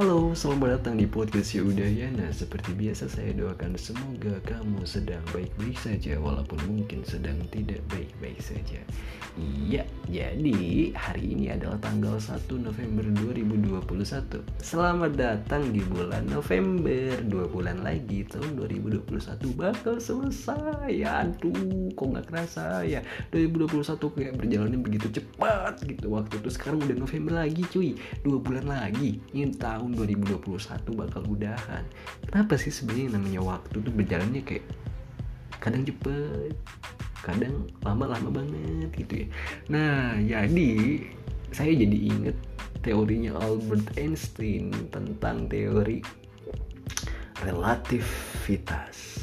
Halo, selamat datang di podcast Udayana. Seperti biasa saya doakan semoga kamu sedang baik-baik saja walaupun mungkin sedang tidak baik-baik saja. Iya, jadi hari ini adalah tanggal 1 November 2021. Selamat datang di bulan November. Dua bulan lagi tahun 2021 bakal selesai. Aduh, kok nggak kerasa ya. 2021 kayak berjalannya begitu cepat gitu waktu itu. Sekarang udah November lagi cuy. Dua bulan lagi. Ini tahun tahun 2021 bakal udahan. Kenapa sih sebenarnya namanya waktu tuh berjalannya kayak kadang cepet kadang lama-lama banget gitu ya? Nah jadi saya jadi inget teorinya Albert Einstein tentang teori relativitas.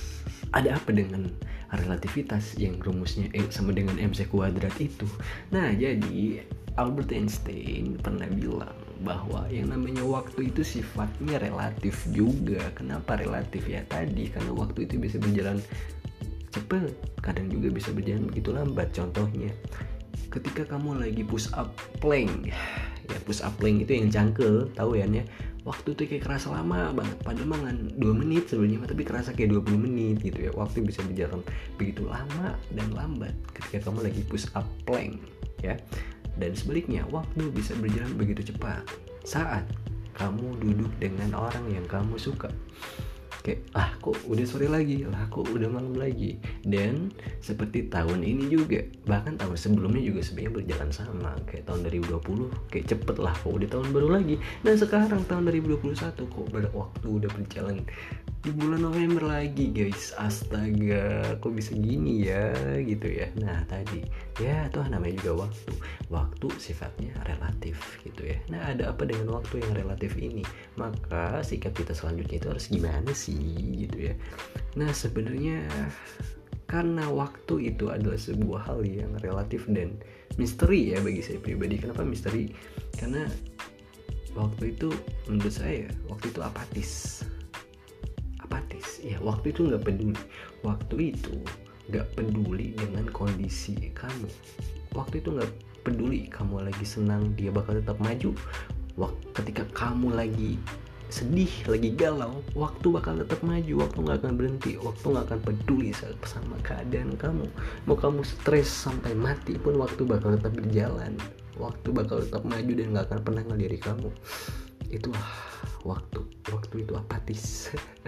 Ada apa dengan relativitas yang rumusnya E sama dengan mc kuadrat itu? Nah jadi Albert Einstein pernah bilang bahwa yang namanya waktu itu sifatnya relatif juga. Kenapa relatif ya tadi? Karena waktu itu bisa berjalan cepat, kadang juga bisa berjalan begitu lambat. Contohnya, ketika kamu lagi push up plank, ya push up plank itu yang cangkel, tahu ya ya. Waktu itu kayak kerasa lama banget, padahal mangan 2 menit sebenarnya, tapi kerasa kayak 20 menit gitu ya. Waktu bisa berjalan begitu lama dan lambat ketika kamu lagi push up plank, ya. Dan sebaliknya, waktu bisa berjalan begitu cepat saat kamu duduk dengan orang yang kamu suka. Kayak, ah kok udah sore lagi, lah kok udah malam lagi. Dan seperti tahun ini juga, bahkan tahun sebelumnya juga sebenarnya berjalan sama. Kayak tahun 2020, kayak cepet lah, kok udah tahun baru lagi. Dan sekarang tahun 2021, kok waktu udah berjalan di bulan November lagi guys. Astaga kok bisa gini ya gitu ya. Nah tadi ya tuh namanya juga waktu. Waktu sifatnya relatif gitu ya. Nah ada apa dengan waktu yang relatif ini? Maka sikap kita selanjutnya itu harus gimana sih gitu ya. Nah sebenarnya karena waktu itu adalah sebuah hal yang relatif dan misteri ya bagi saya pribadi. Kenapa misteri? Karena waktu itu menurut saya waktu itu apatis ya waktu itu nggak peduli. Waktu itu nggak peduli dengan kondisi kamu. Waktu itu nggak peduli kamu lagi senang dia bakal tetap maju. Waktu ketika kamu lagi sedih lagi galau waktu bakal tetap maju. Waktu nggak akan berhenti. Waktu nggak akan peduli sama keadaan kamu. Mau kamu stres sampai mati pun waktu bakal tetap berjalan. Waktu bakal tetap maju dan nggak akan pernah ngeliri kamu. Itulah waktu. Waktu itu apatis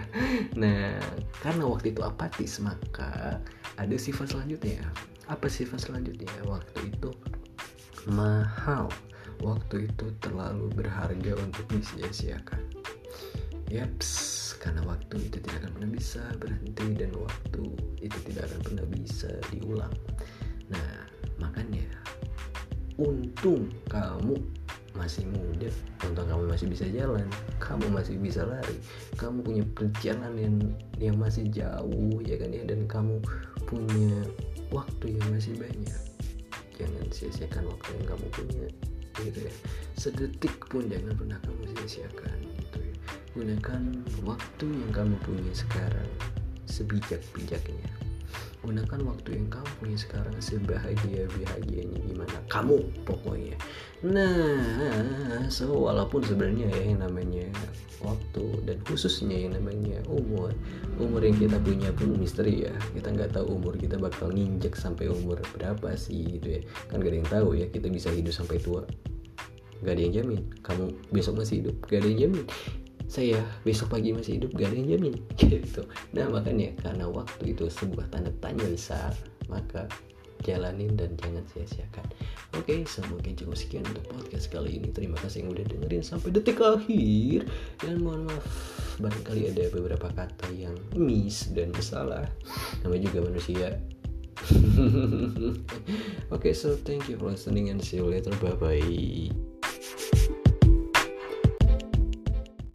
nah karena waktu itu apatis maka ada sifat selanjutnya. Apa sifat selanjutnya? Waktu itu mahal. Waktu itu terlalu berharga untuk disia-siakan yaps karena waktu itu tidak akan pernah bisa berhenti dan waktu itu tidak akan pernah bisa diulang. Nah makanya untung kamu masih muda kamu masih bisa jalan kamu masih bisa lari kamu punya perjalanan yang yang masih jauh ya kan ya dan kamu punya waktu yang masih banyak. Jangan sia-siakan waktu yang kamu punya gitu ya. Sedetik pun jangan pernah kamu sia-siakan gitu ya. Gunakan waktu yang kamu punya sekarang sebijak-bijaknya. Gunakan waktu yang kamu punya sekarang sebahagia bahagianya gimana kamu pokoknya. Nah so walaupun sebenarnya ya yang namanya waktu dan khususnya yang namanya umur umur yang kita punya pun misteri ya. Kita nggak tahu umur kita bakal nginjek sampai umur berapa sih gitu ya. Kan gak ada yang tahu ya kita bisa hidup sampai tua. Gak ada yang jamin. Kamu besok masih hidup gak ada yang jamin. Saya besok pagi masih hidup gak ada yang jamin. Gitu. Nah makanya karena waktu itu sebuah tanda tanya besar maka jalanin dan jangan sia-siakan. Oke semoga cukup sekian untuk podcast kali ini. Terima kasih yang udah dengerin sampai detik akhir. Dan mohon maaf barangkali ada beberapa kata yang miss dan salah namanya juga manusia. Oke, okay, so thank you for listening and see you later. Bye bye.